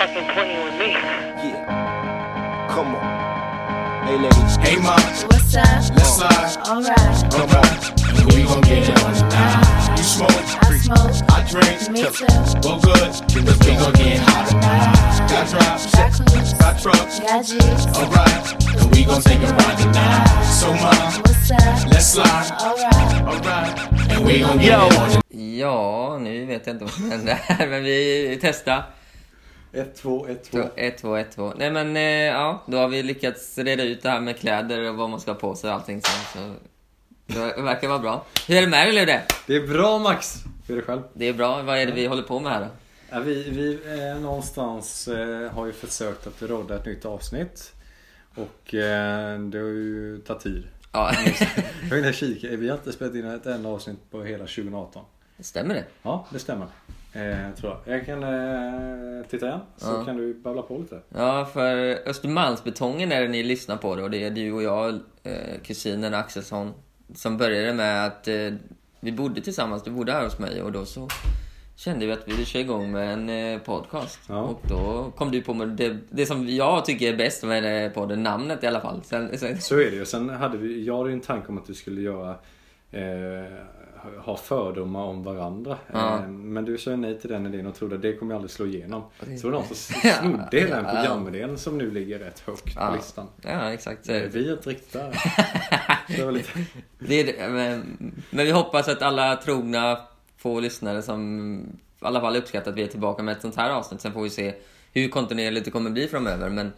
fucking playing with me. Yeah. Come on. Hey, ladies. Hey, ma, What's up? let's slide. Alright. Come on, and we gon' get it on tonight. You smoke, I smoke. I drink. Me too. Well, good, because we gon' get hot tonight. Got drops, Got coops. got trucks. Got G's. Alright, and we gon' take it right tonight. So, ma, What's up? let's slide. Alright. Alright, and we gon' get it on Ja, nu vet jag inte vad som hände här, men vi testar. 1, 2, 1, 2. 1, 2, 1, 2. Nej men eh, ja, då har vi lyckats reda ut det här med kläder och vad man ska ha på sig och allting så. så det verkar vara bra. Hur är det med dig Ludde? Det är bra Max! Hur är det själv? Det är bra. Vad är det vi håller på med här då? Ja, vi vi eh, någonstans eh, har ju försökt att rodda ett nytt avsnitt. Och eh, det har ju tagit tid. Ja, Jag har kika. Vi har inte spelat in ett enda avsnitt på hela 2018. stämmer det? Ja, det stämmer. Eh, tror jag. Jag kan eh, titta igen så Ja. kan du babbla på lite. Ja, för Östermalmsbetongen är det ni lyssnar på då. Det är du och jag, eh, kusinen Axelsson, som började med att eh, vi bodde tillsammans. Du bodde här hos mig och då så kände vi att vi ville köra igång med en eh, podcast. Ja. Och då kom du på med det, det som jag tycker är bäst med eh, podden, namnet i alla fall. Sen, sen, Så är det ju. Sen hade vi, jag hade ju en tanke om att vi skulle göra eh, ha fördomar om varandra. Ja. Eh, men du sa nej till den idén och trodde att det kommer aldrig slå igenom. det- Så det var någon som snodde hela den Ja. programidén som nu ligger rätt högt på Ja. listan. ja, exakt. Så, Eh, Vi är inte riktigt där. Det det är, det, men, men vi hoppas att alla trogna få lyssnare som i alla fall uppskattar att vi är tillbaka med ett sånt här avsnitt. Sen får vi se hur kontinuerligt det kommer bli framöver. Men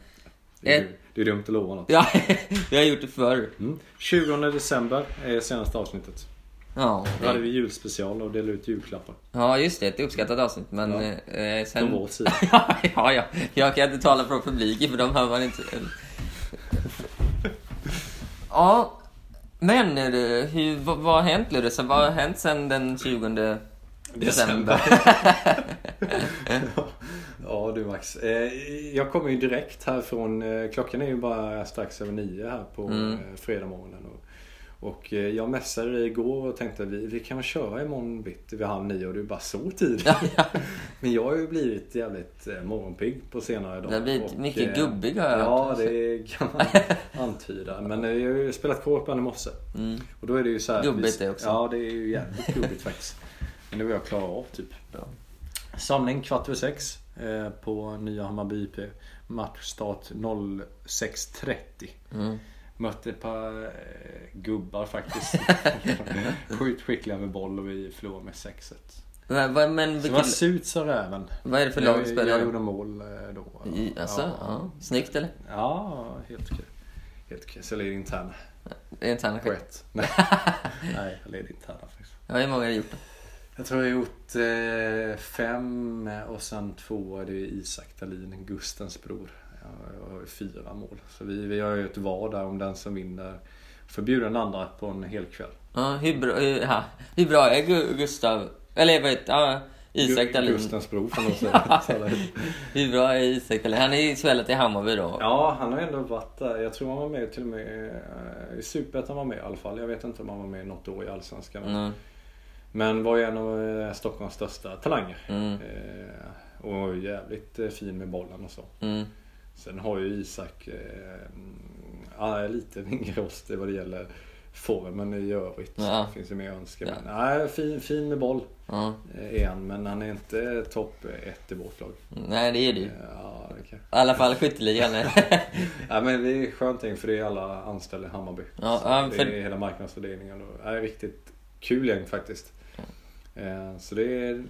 Det är, det är dumt att lova något. ja, vi har gjort det förr. Mm. 20 december är senaste avsnittet. Ja, Då hade vi julspecial och delade ut julklappar. ja, just det. Ett uppskattat avsnitt. Men Ja. eh, sen... Från vår sida. ja, ja, ja. Jag kan inte tala från publiken för de hör man inte. Ja, men det, hur, vad, vad har hänt Ludde? Vad har hänt sen den 20 december? Ja du Max. Eh, Jag kommer ju direkt härifrån. eh, Klockan är ju bara strax över nio här på Mm. eh, fredag morgonen. Och, och eh, jag messade dig igår och tänkte att vi, vi kan väl köra imorgon bitti vid halv nio och du bara så tidigt. Men jag har ju blivit jävligt eh, morgonpigg på senare dagar. Det har blivit och, mycket eh, gubbig, har jag Ja hört. det kan man antyda. Men jag har ju spelat korpen i morse. Mm. Och då är det ju så här. Gubbigt det också. Ja det är ju jävligt gubbigt faktiskt. Men det var jag klara av typ. Bra. Samling kvart över sex eh, på nya Hammarby IP. Matchstart 06.30. Mm. Mötte ett par eh, gubbar faktiskt. Sjukt skickliga med boll och vi förlorade med 6-1. Men, men Så det var vilket, surt sa räven. vad är det för lag du Jag, spelar? jag gjorde mål eh, då. I, alltså, ja. Snyggt eller? ja, helt okej. Helt okej. Så jag leder är interna På skit. Nej, Nej jag leder interna faktiskt. Ja, hur många har du gjort då? Jag tror jag har gjort eh, fem och sen två är det Isak Dahlin, Gustens bror. Jag, jag har ju fyra mål. Så vi, vi har ju ett var där om den som vinner får bjuda den andra på en hel kväll. Ja, hur bra, ja, hur bra är Gu- Gustav? Eller vad heter ja, Isak Dahlin? Gustens bror får man säga. Hur bra är Isak Dahlin? Han är ju spelat i Hammarby då. ja, han har ändå varit där. Jag tror han var med till och med eh, i Superettan var med i alla fall. Jag vet inte om han var med något år i Allsvenskan. Mm, Men var ju en av eh, Stockholms största talanger. mm, Eh, och ju jävligt eh, fin med bollen och så. mm. Sen har ju Isak eh, ja, lite mindre rost vad det gäller formen i övrigt. Ja. Det finns ju mer att önska. Ja. Men, nej, fin, fin med boll Ja. eh, är han. Men han är inte topp ett i vårt lag. Nej, det är du. I Ja, det kan. alla fall skytteligan. ja, men det är skönt för det är alla anställda i Hammarby. Ja, Så ja, det för- är hela marknadsfördelningen. Och, är riktigt kul gäng faktiskt. Eh, Så det är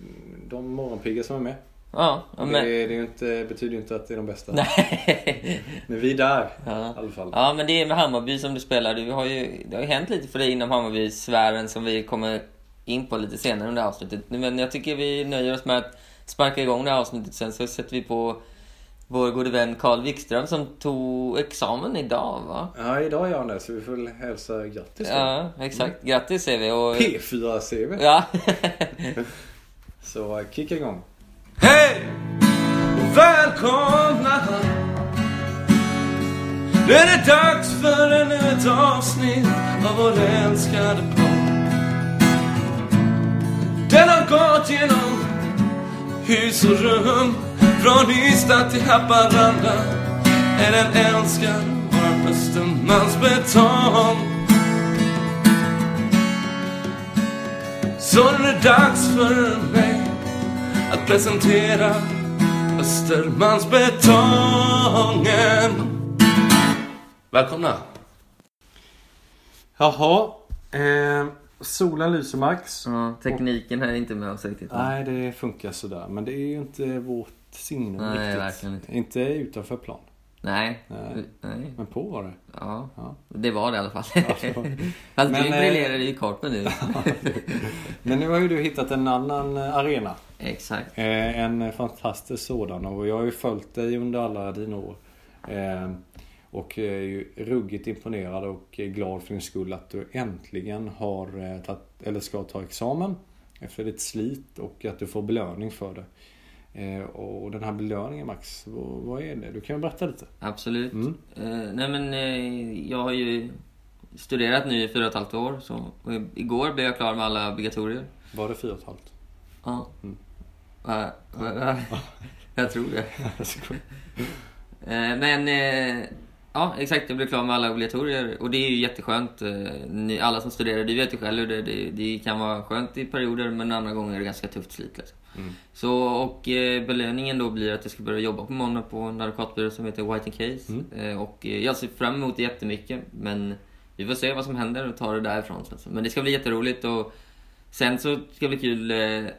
de morgonpigga som är med. Ja, ja, Det, men... det ju inte, betyder ju inte att det är de bästa. Nej. Men vi är där Ja. i alla fall. Ja, men det är med Hammarby som du spelar. Du har ju, det har ju hänt lite för dig inom Hammarby-sfären som vi kommer in på lite senare under avsnittet. Men jag tycker vi nöjer oss med att sparka igång det här avsnittet. Sen så sätter vi på vår gode vän Carl Wikström som tog examen idag, va? Ja, idag gör han det så vi får väl hälsa grattis då. Ja, exakt. Grattis säger vi. Och... P4-CV. Ja. Så eh, kicka igång. Hej! Och välkomna Nu är det dags för ännu ett avsnitt av vår älskade podd. Den har gått genom hus och rum Från Ystad till Haparanda. Är den älskad var Östermalms betong. Så nu är det dags för mig att presentera Östermalmsbetongen. Välkomna! Jaha. Eh, solen lyser Max. Ja, tekniken här är inte med oss riktigt. Nej, det funkar sådär. Men det är ju inte vårt signum Nej, riktigt. verkligen inte. Inte utanför plan. Nej. Nej. Nej. Men på var det. Ja. Ja. det var det i alla fall. var- Fast Men, du eh, briljerar kort med nu. Men nu har ju du hittat en annan eh, arena. Exakt. Eh, en fantastisk sådan och jag har ju följt dig under alla dina år. Och är ju ruggigt imponerad och glad för din skull att du äntligen har tagit, eller ska ta examen efter ditt slit och att du får belöning för det. Eh, och den här belöningen Max, vad, är det? Du kan berätta lite. Absolut. Mm. Eh, nej men eh, jag har ju studerat nu i fyra och ett halvt år. Så, igår blev jag klar med alla obligatorier. Var det fyra och ett halvt? Ja. Mm. Va- va- va- jag tror det. Eh, men eh, ja, exakt. Jag blev klar med alla obligatorier och det är ju jätteskönt. Eh, ni, alla som studerar, du vet ju själv hur det, det, det kan vara skönt i perioder men andra gånger är det ganska tufft slit. Liksom. Mm. Så, och eh, belöningen då blir att jag ska börja jobba på måndag på en advokatbyrå som heter White Case. Mm. Eh, och eh, jag ser fram emot det jättemycket men vi får se vad som händer och ta det därifrån. Så. Men det ska bli jätteroligt och sen så ska det bli kul eh,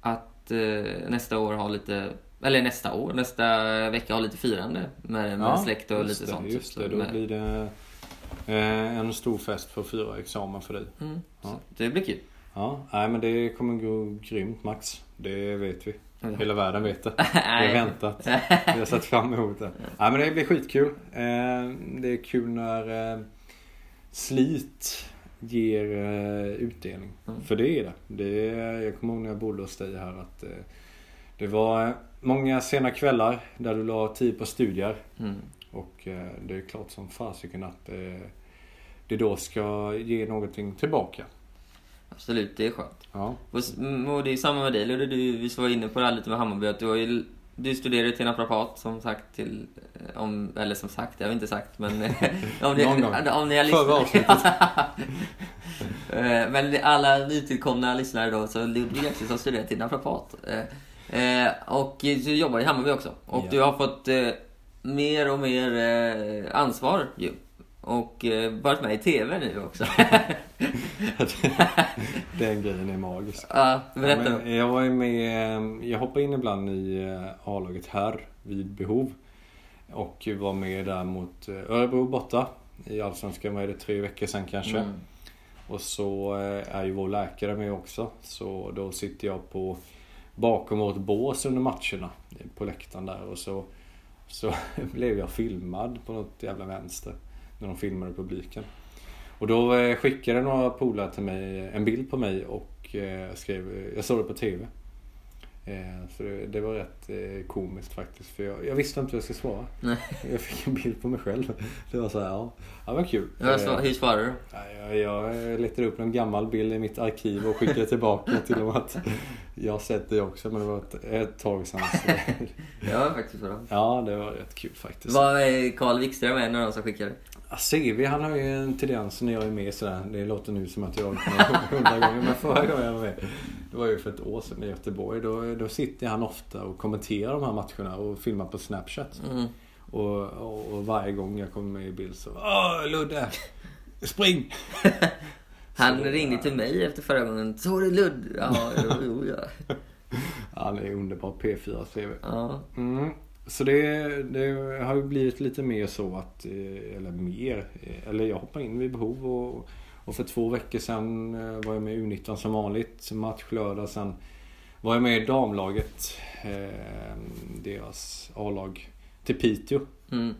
att eh, nästa år ha lite eller nästa år, nästa vecka ha lite firande med, med släkt och lite det, sånt. Just det, då med- blir det eh, en stor fest för fyra examen för dig. Mm, Ja. det blir kul. Ja, nej men det kommer gå grymt Max. Det vet vi. Ja. Hela världen vet det. Vi har väntat. Vi har sett fram emot det. Nej men det blir skitkul. Eh, Det är kul när eh, slit ger utdelning. Mm. För det är det. det är, jag kommer ihåg när jag bodde hos dig här att det var många sena kvällar där du la tid på studier. Mm. Och eh, det är klart som fasiken att eh, det då ska ge någonting tillbaka. Absolut, det är skönt. Ja. Och, mm, det är samma med dig Ludde, du, vi var inne på det här lite med Hammarby, att du, har ju, du studerar till naprapat som sagt till, eh, om, eller som sagt, jag har inte sagt men eh, om, ni, Någon gång. om ni har Förra avsnittet. Eh, men det- alla nytillkomna lyssnare då, så Ludvig Axelsson som studerar till naprapat. Eh, eh, och du jobbar i Hammarby också. Och Ja. du har fått eh, mer och mer eh, ansvar ju. Och eh, varit med i TV nu också. Den grejen är magisk. ja, berätta Ja, jag ju med, jag hoppar in ibland i eh, A-laget här vid behov. Och var med där mot eh, Örebro borta. I Allsvenskan var det tre veckor sedan kanske. Mm. Och så eh, är ju vår läkare med också. Så då sitter jag på bakom vårt bås under matcherna. På läktaren där. Och så, så blev jag filmad på något jävla vänster. När de filmade publiken. Och då eh, skickade några polare till mig en bild på mig och eh, skrev, eh, jag såg det på TV. Eh, Så det, det var rätt eh, komiskt faktiskt. För jag, jag visste inte hur jag skulle svara. Nej. Jag fick en bild på mig själv. Det var så här, ja. Ja, det var kul. Ja, Eh, hur svarar du? Ja, Jag, jag letade upp en gammal bild i mitt arkiv och skickade tillbaka till dem att jag har sett det också men det var ett, ett tag sedan. Så, Ja, faktiskt bra. ja, det var rätt kul faktiskt. Vad är Carl Wikström en av de som skickade? CV han har ju en tendens när jag är med sådär. Det låter nu som att jag med hundra gånger men förra gången jag var med Det var ju för ett år sedan i Göteborg. Då, då sitter han ofta och kommenterar de här matcherna och filmar på Snapchat. Mm. Och, och, och varje gång jag kommer med i bild så Åh Ludde! Spring! Han Så, ringde ja. till mig efter förra gången. Såg du Ludd? Ja, jo, jo, ja. Han är underbar P4 CV. ja. Mm. Så det, det har ju blivit lite mer så att, eh, eller mer, eh, eller jag hoppar in vid behov och, och för två veckor sedan eh, var jag med i U19 som vanligt, match lördag. Sen var jag med i damlaget, deras A-lag, till Piteå Mm.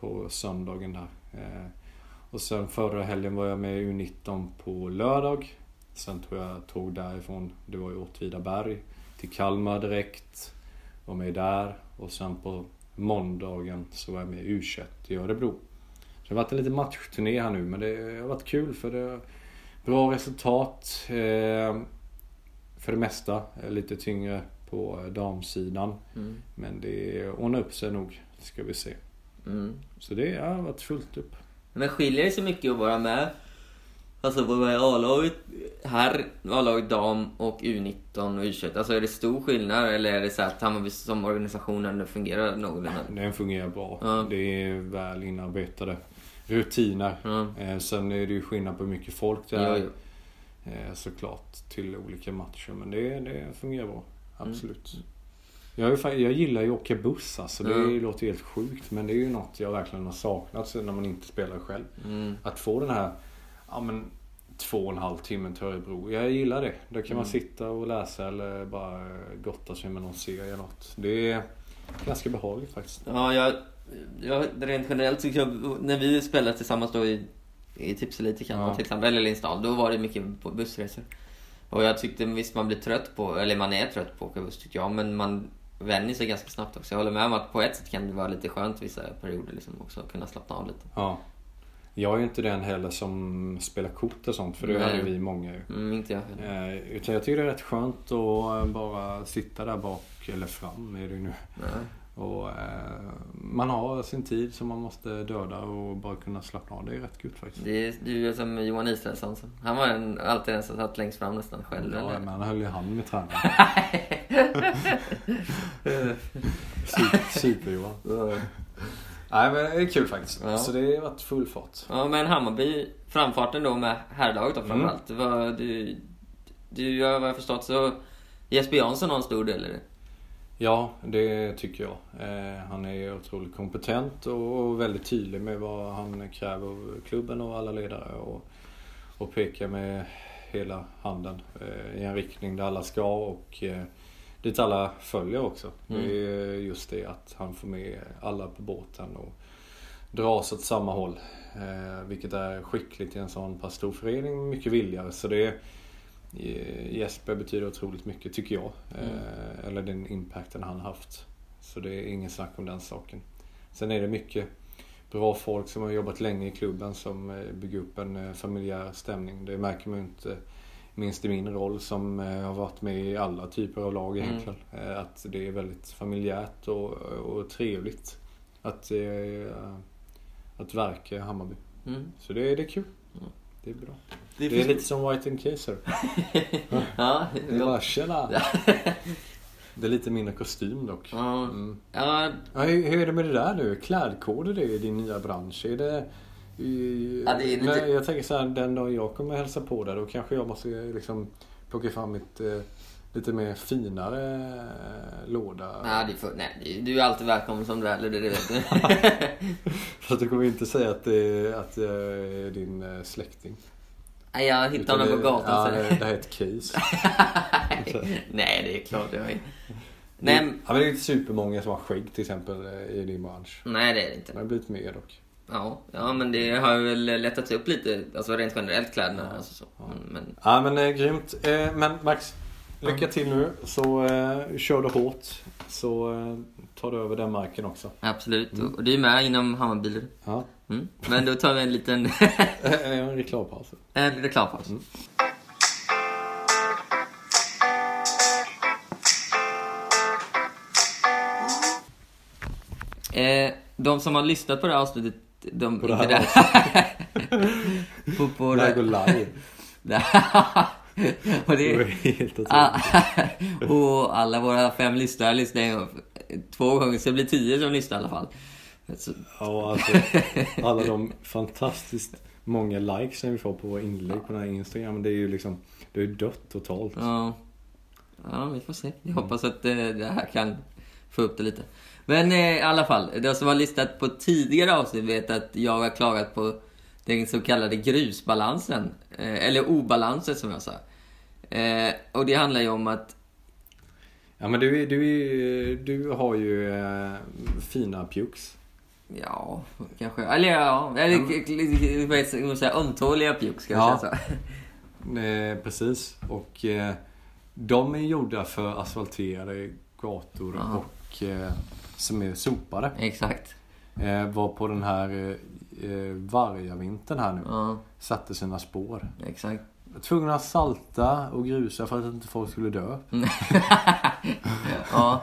på söndagen där. Och sen förra helgen var jag med i U19 på lördag. Sen tog jag tåg därifrån, det var i Åtvidaberg, till Kalmar direkt. Var med där och sen på måndagen så var jag med i U21 i Örebro. Så det har varit en liten matchturné här nu men det har varit kul för det bra resultat. Eh, för det mesta. Lite tyngre på damsidan. Mm. Men det ordnar upp sig nog, ska vi se. Mm. Så det har varit fullt upp. Men skiljer det sig mycket att vara med? Alltså i A-laget här, A-laget dam och U19 och U21. Alltså är det stor skillnad eller är det så att Hammarby som organisation ändå fungerar någorlunda? Den fungerar bra. Ja. Det är väl inarbetade rutiner. Ja. Eh, sen är det ju skillnad på hur mycket folk det är. Jo, jo. Eh, såklart till olika matcher. Men det, det fungerar bra. Mm. Absolut. Jag, ju fa- jag gillar ju att åka buss alltså. Det Ja. låter helt sjukt. Men det är ju något jag verkligen har saknat när man inte spelar själv. Mm. Att få den här, ja men två och en halv timme till Örebro. Jag gillar det. Där kan man Mm. sitta och läsa eller bara gotta sig med någon serie eller något. Det är ganska behagligt faktiskt. Ja, jag, jag, rent generellt tycker jag, när vi spelade tillsammans då i, i Tipselite Ja. till exempel, eller Lindsdal, då var det mycket på bussresor. Och jag tyckte visst man blir trött på, eller man är trött på att åka buss tycker jag, men man vänjer sig ganska snabbt också. Jag håller med om att på ett sätt kan det vara lite skönt vissa perioder liksom också, kunna slappna av lite. Ja. Jag är ju inte den heller som spelar kort och sånt för det hade vi många ju. Mm, inte jag heller. Eh, utan jag tycker det är rätt skönt att eh, bara sitta där bak, eller fram är det ju nu. Nej. Och eh, man har sin tid som man måste döda och bara kunna slappna av. Det är rätt gött faktiskt. Det är, du är som Johan Israelsson. Han var en, alltid den som satt längst fram nästan själv. Ja, men han höll ju hand med tränaren. Super, super-Johan. Nej men det är kul faktiskt. Ja. Så det har varit full fart. Ja, men Hammarby, framfarten då med herrlaget då framförallt. Mm. Var, du, du, vad jag förstått så Jesper Jansson har en stor del i det. Ja, det tycker jag. Eh, han är otroligt kompetent och väldigt tydlig med vad han kräver av klubben och alla ledare. Och, och pekar med hela handen eh, i en riktning där alla ska och eh, dit alla följer också. Mm. Det är just det att han får med alla på båten och dras åt samma håll. Eh, vilket är skickligt i en sån pass stor förening, mycket villigare. Så det Eh, Jesper betyder otroligt mycket tycker jag. Eh, Eller den impacten han haft. Så det är ingen snack om den saken. Sen är det mycket bra folk som har jobbat länge i klubben som eh, bygger upp en eh, familjär stämning. Det märker man ju inte minst i min roll som eh, har varit med i alla typer av lag egentligen. Eh, Att det är väldigt familjärt och, och trevligt att, eh, att verka i Hammarby. Mm. Så det, det är kul. Det är bra. Det Det är lite som White and Kaiser. Ja, Det är bara tjena. Det är lite mindre kostym dock. Mm. ja, Ja, hur, hur är det med det där nu? Klädkoder det i din nya bransch? Är det... I, Ja, det är lite- Men jag tänker så här, den dag jag kommer hälsa på där då kanske jag måste liksom plocka fram mitt eh, lite mer finare eh, låda. nej, det för, nej, du är alltid välkommen som du är, eller det, vet du. För att du kommer inte säga att, det, att jag är din eh, släkting. Nej, jag hittade honom på gatan. Ja, det... det här är ett case. nej, det är klart jag är. Nej, men- Ja, men det är inte supermånga som har skägg till exempel eh, i din bransch. nej, det är det inte. Det har blivit mer dock. Ja, ja, men det har väl lättats upp lite, alltså rent generellt kläderna. Alltså, så. Men, men, Ja men eh, grymt. Eh, men Max, lycka till nu. Så eh, kör du hårt. Så eh, tar du över den marken också. absolut. Och du är med inom Hammarby. Ja. Mm. Men då tar vi en liten Eh, en reklampaus. en reklampaus. Eh, de som har lyssnat på det här avsnittet, de... På det här där- på, på Det går live. och Det det. Ah, och alla våra fem lyssnare lyssnar två gånger, så det blir tio som lyssnar i alla fall. Så, Ja, alltså, alla de fantastiskt många likes som vi får på våra inlägg på den här Instagram. Det är ju liksom, det är dött totalt. ja, ja, vi får se. Jag hoppas att eh, det här kan få upp det lite. Men eh, i alla fall, de som har lyssnat på tidigare avsnitt vet att jag har klagat på den så kallade grusbalansen. Eh, eller obalansen som jag sa. Eh, och det handlar ju om att Ja men du, du, du har ju eh, fina pjux. Ja, kanske. Eller ja, eller vad heter det, säga, ömtåliga pjuck ska jag Ja. så. Eh, precis. Och eh, de är gjorda för asfalterade gator Ja. och eh, som är sopade. Exakt. Eh, var på den här eh, eh, vargavintern här nu Ja, satte sina spår. exakt. tvungna att salta och grusa för att inte folk skulle dö. Ja,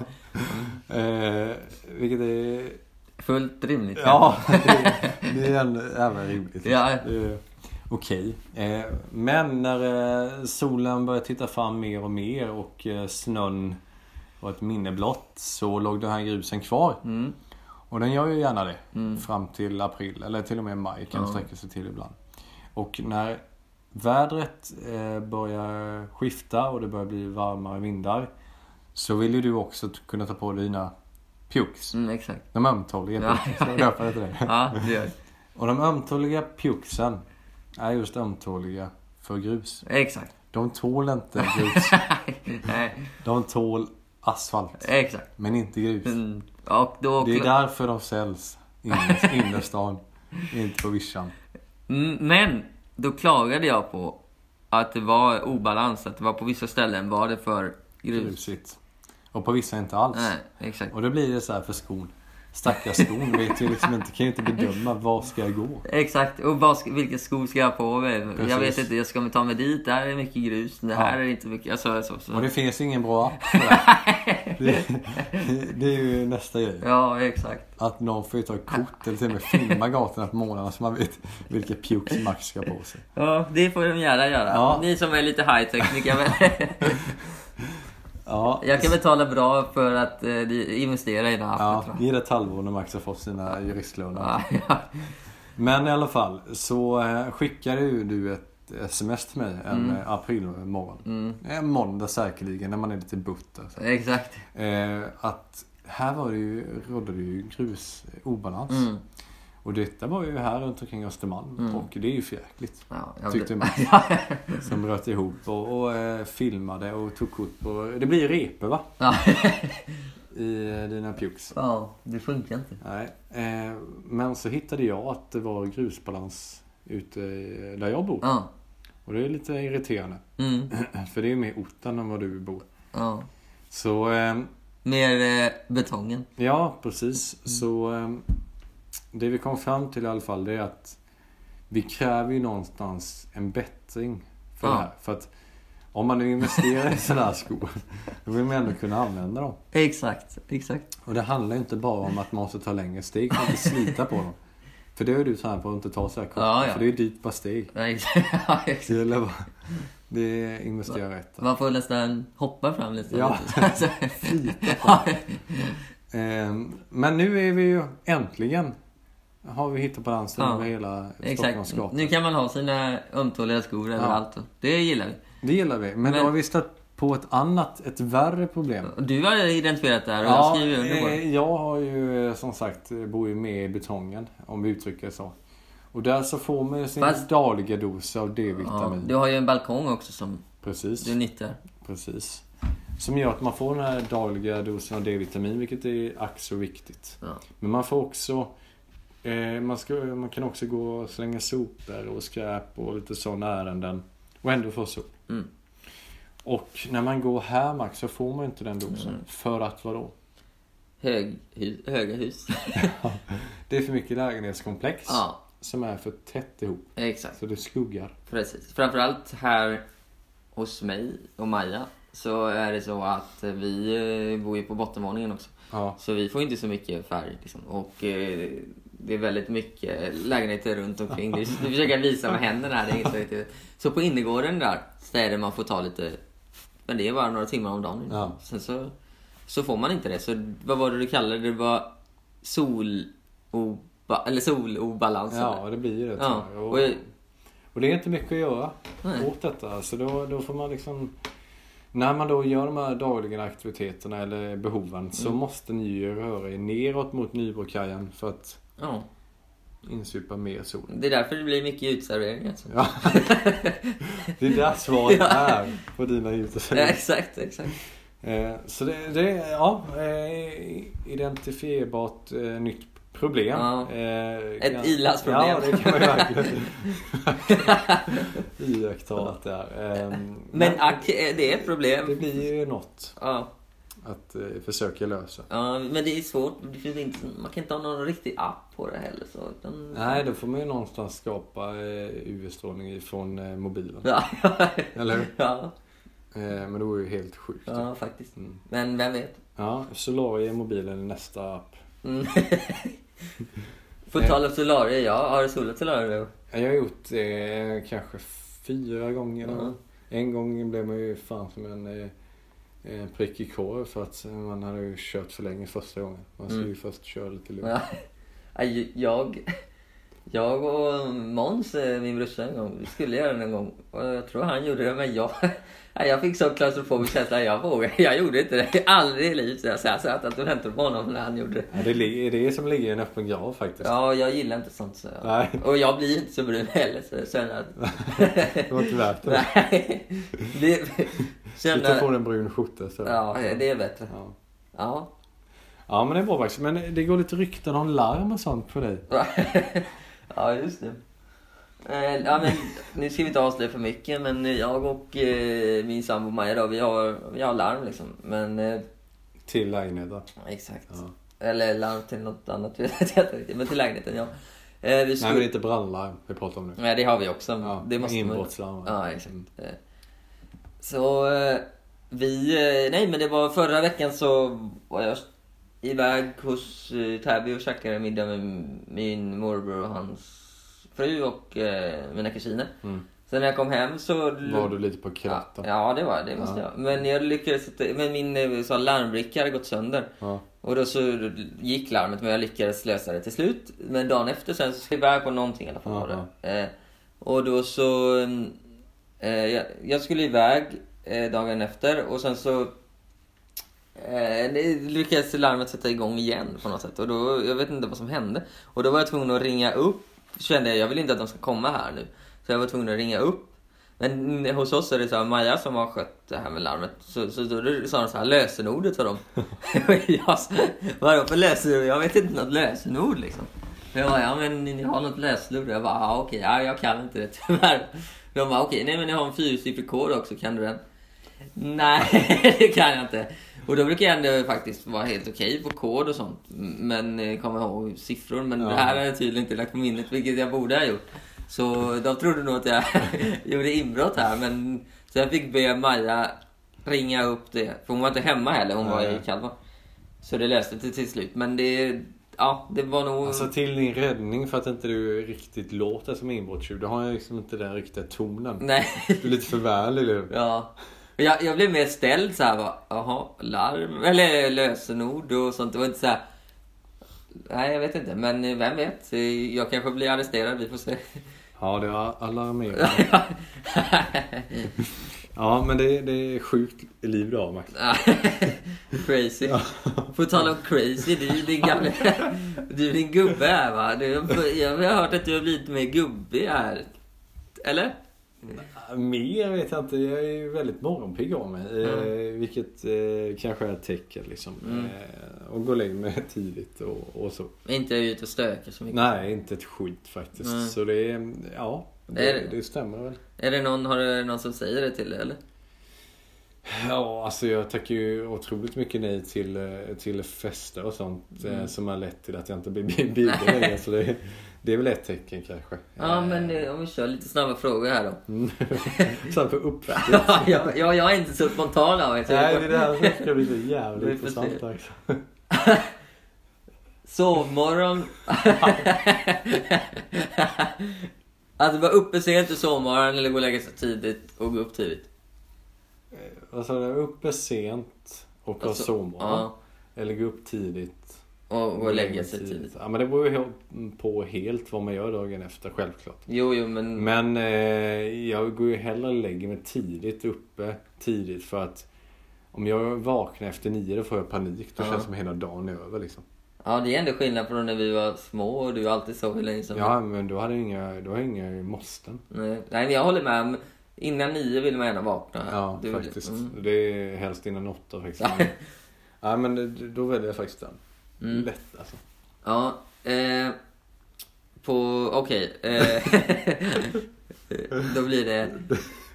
Eh, vilket är... fullt rimligt. Ja, det, det är ändå även rimligt. Ja. Är Okej. Eh, men när eh, solen började titta fram mer och mer och eh, snön var ett minne blott så låg den här grusen kvar. Mm. Och den gör ju gärna det. Fram till april eller till och med maj kan det sträcka sig till ibland. Och när vädret eh, börjar skifta och det börjar bli varmare vindar. Så vill ju du också kunna ta på dig dina pjuks. Mm, exakt. De ömtåliga Ja. döper det till det. Ja, det gör Och de ömtåliga pjuksen är just ömtåliga för grus. Exakt. De tål inte grus. Nej, De tål asfalt. exakt. Men inte grus. Mm. Och då... Det är därför de säljs inne i innerstan. Inte på vischan. Mm, Men, då klagade jag på att det var obalans. Att det var på vissa ställen var det för grus. Grusigt. Och på vissa inte alls. Nej, exakt. Och då blir det så här för skon. Stackars skon vet ju liksom inte, kan ju inte bedöma var ska jag gå. Exakt, och vad ska, vilka skor ska jag ha på mig? Precis. Jag vet inte, jag ska ta mig dit, där är mycket grus, det här Ja. är inte mycket, alltså, så, så. Och det finns ingen bra app för det. det. Det är ju nästa grej. Ja, exakt. Att någon får ju ta kort eller till och med filma gatorna på morgnarna så man vet vilka pjuks Max ska på sig. Ja, det får de gärna göra. Ja. Ni som är lite high-tech, ni kan väl... Ja, Jag kan betala bra för att eh, investera i den här appen, ja tror ge det ett halvår när Max har fått sina juristlöner. jag. Ja. Men i alla fall så eh, skickade ju du ett sms till mig en mm. aprilmorgon. Mm, En måndag säkerligen när man är lite butt. Alltså. exakt. Eh, att här var det ju, rådde det ju grus obalans. Mm. Och detta var ju här runt omkring Östermalm. Och det är ju förjäkligt. Ja, Tyckte man. Som bröt ihop och, och eh, filmade och tog kort på... Det blir repor va? I eh, dina pjuks. ja, det funkar inte. Nej. Eh, men så hittade jag att det var grusbalans ute där jag bor. Ja. Och det är lite irriterande. Mm. För det är ju mer orten än vad du bor. ja. Så eh, Mer eh, betongen. ja, precis. Så eh, det vi kom fram till i alla fall det är att vi kräver ju någonstans en bättring för Ja. det här. För att om man nu investerar i sådana här skor då vill man ändå kunna använda dem. Exakt, exakt. Och det handlar ju inte bara om att man måste ta längre steg att inte slita på dem. För det är du tränat på att inte ta så här kort. Ja, ja. För det är ju dyrt per steg. Ja, exakt. Det gäller bara... Det är investera rätt. Man får nästan hoppa fram lite. Ja. På. Ehm, Men nu är vi ju äntligen har vi hittat balansen Ja, över hela Exakt. Nu kan man ha sina ömtåliga skor överallt. Det gillar vi. Det gillar vi. Men, Men- då har vi stött på ett annat, ett värre problem. Du har identifierat det här och jag skriver under på det. eh, jag har ju eh, som sagt, eh, bor ju med i betongen. Om vi uttrycker det så. Och där så får man ju sin Fast- dagliga dos av Ja, D-vitamin. du har ju en balkong också som Precis. du nyttjar. Precis. Som gör att man får den här dagliga dosen av D-vitamin, vilket är ack så viktigt. Ja. Men man får också man, ska, man kan också gå och slänga sopor och skräp och lite sådana ärenden och ändå få sol. Mm. Och när man går här Max så får man inte den dosen. Mm. För att vadå? Hög, hu, höga hus. Det är för mycket lägenhetskomplex ja, som är för tätt ihop. exakt. Så det skuggar. Precis. Framförallt här hos mig och Maja så är det så att vi eh, bor ju på bottenvåningen också. Ja. Så vi får inte så mycket färg. Liksom. Och eh, det är väldigt mycket lägenheter runt omkring. Nu försöker visa med händerna här. Det är inte riktigt. Så på innergården där, så är det man får ta lite... Men det är bara några timmar om dagen. Ja. Sen så, så får man inte det. Så vad var det du kallade det? Det var sol... Oba, eller solobalans. Ja, eller? det blir ju det ja. Och, Och, och det är inte mycket att göra Nej. åt detta. Så då, då får man liksom... När man då gör de här dagliga aktiviteterna eller behoven så Mm. måste ni ju röra er neråt mot Nybrokajen för att ja. insupa mer sol. Det är därför det blir mycket utservering alltså. Ja. det är där svaret Ja. är på dina Ja, uteserveringar. exakt, exakt. Eh, Så det, det är ja, eh, identifierbart eh, nytt problem. Ja. Ett kan- ilandsproblem. Ja, det kan man ju verkligen iaktta att det är. Eh, Men ack, det är ett problem. det blir ju något. Ja. Att eh, försöka lösa. Ja, men det är svårt. Det finns inte, man kan inte ha någon riktig app på det heller. Så, utan... Nej, då får man ju någonstans skapa eh, UV-strålning från eh, mobilen. Ja, Eller hur? ja, Eh, men det vore ju helt sjukt. Ja, ja, faktiskt. Mm. Men vem vet? Solaria i mobilen är nästa app. Mm. På tal om Solaria, ja. Har du solat Solaria? Jag har gjort det kanske fyra gånger. Ja. En gång blev man ju fan som en, eh, en prick i korv för att man hade ju kört för länge första gången. Man skulle Mm. ju först köra lite lugnt. Jag, jag och Måns, eh, min brorsa en gång, vi skulle göra det en gång. Och jag tror han gjorde det, men jag... Jag fick så klaustrofobisk känsla, jag vågade. Jag gjorde inte det. Aldrig i livet. Så jag satt att och väntade på honom när han gjorde det. Ja, det är det som ligger i en öppen grav faktiskt. Ja, jag gillar inte sånt. Så jag... Och jag blir inte så brun heller, så jag känner att... Det var inte värt det. Nej. Du Känner... tar på dig en brun skjorta istället. Ja, det är bättre. Ja. Ja. ja men det är bra faktiskt. Men det går lite rykten om larm och sånt på dig. ja, just det. Eh, Ja, men, nu ska vi inte avslöja för mycket, men jag och eh, min sambo Maja då, vi har, vi har larm liksom. Men, eh, Till lägenheten. exakt. Ja. Eller larm till något annat, vet jag inte riktigt. Men till lägenheten, ja. Eh, vi Nej skulle... men det är inte brandlarm vi pratar om nu. Nej, det har vi också. Ja, det måste man... inbrottslarm. Ja, exakt. Mm. Så eh, vi... eh, Nej, men det var förra veckan så var jag iväg hos eh, Täby och käkade middag med min morbror och hans fru och mina kusiner. Mm. Sen när jag kom hem så... Var du lite på kratta? ja, det var det. Måste Ja. jag. Men jag lyckades. Men min så larmbricka hade gått sönder. Ja. Och då så gick larmet men jag lyckades lösa det till slut. Men dagen efter sen så skulle jag iväg på någonting i alla fall. och då så... Eh, jag, jag skulle iväg eh, dagen efter och sen så... Eh, lyckades larmet sätta igång igen på något sätt. Och då, jag vet inte vad som hände. Och då var jag tvungen att ringa upp. Kände jag, jag vill inte att de ska komma här nu. Så jag var tvungen att ringa upp. Men hos oss är det så här, Maja som har skött det här med larmet. Så, så då sa de så här, lösenordet sa de. Jag sa, vadå för lösenord? Jag vet inte något lösenord liksom. Jag bara, ja men ni har något lösenord? Jag bara, ja okej, ja, jag kan inte det tyvärr. De bara, okej, nej men ni har en fyrsiffrig kod också, kan du den? Nej, det kan jag inte. Och då brukar jag ändå faktiskt vara helt okej på kod och sånt. Men eh, komma ihåg siffror. Men Ja. det här har jag tydligen inte lagt på minnet, vilket jag borde ha gjort. Så de trodde nog att jag gjorde inbrott här. Men, så jag fick be Maja ringa upp det. För hon var inte hemma heller, hon var i. Kalmar. Så det löste det till slut. Men det, ja, det var nog... Alltså till din räddning för att inte du riktigt låter som inbrottstjuv. Du har liksom inte den riktiga tonen. Nej. Du är lite för vänlig du. Ja. Men Jag, jag blev mer ställd så här bara, jaha, larm, eller lösenord och sånt. Det var inte så här. Nej, jag vet inte, men vem vet? Jag kanske blir arresterad, vi får se. Ja, det är alarmerande. Ja, men det, det är sjukt liv du har Max. crazy. På tal om crazy, du är din gamla... Du är din gubbe här va? Du, jag har hört att du har blivit mer gubbig här. Eller? Mer vet jag inte. Jag är ju väldigt morgonpigg av mig. Mm. Eh, vilket eh, kanske är ett tecken liksom. Mm. Eh, och gå och lägga mig tidigt och, och så. Inte ut och stöka så mycket. Nej, inte ett skit faktiskt. Nej. Så det är, ja. Är Det, det- det stämmer väl. Är det någon, har du någon som säger det till dig eller? Ja, alltså jag tackar ju otroligt mycket nej till, eh, till fester och sånt. eh, Mm. Som har lett till att jag inte blir bjuden längre. Så det, det är väl ett tecken kanske. Ja, men eh, om vi kör lite snabba frågor här då. Mm. Så för uppväxt. ja, jag, jag, jag är inte så spontan av mig. Nej, det är här som ska bli så jävligt intressant också. Sovmorgon. Att vara uppe sent i sovmorgon eller gå och lägga sig tidigt och gå upp tidigt. Alltså jag är uppe sent och har Alltså, sovmorgon. Ja, Eller gå upp tidigt. och gå och lägga sig tidigt. Ja men det beror ju på helt vad man gör dagen efter självklart. Jo, jo, men... Men eh, jag går ju hellre och lägger mig tidigt uppe tidigt för att om jag vaknar efter nio då får jag panik. Då Ja. känns det som hela dagen är över liksom. Ja, det är ändå skillnad från när vi var små och du alltid sov hur länge som Ja men då hade jag inga, då jag inga måsten. Nej, nej, men jag håller med. Innan nio vill man gärna vakna. Ja Du- faktiskt. Mm. Det är helst innan åtta faktiskt. ja men det- då väljer jag faktiskt den. Mm. Lätt alltså. Ja, eh, på, okej. Eh, då blir det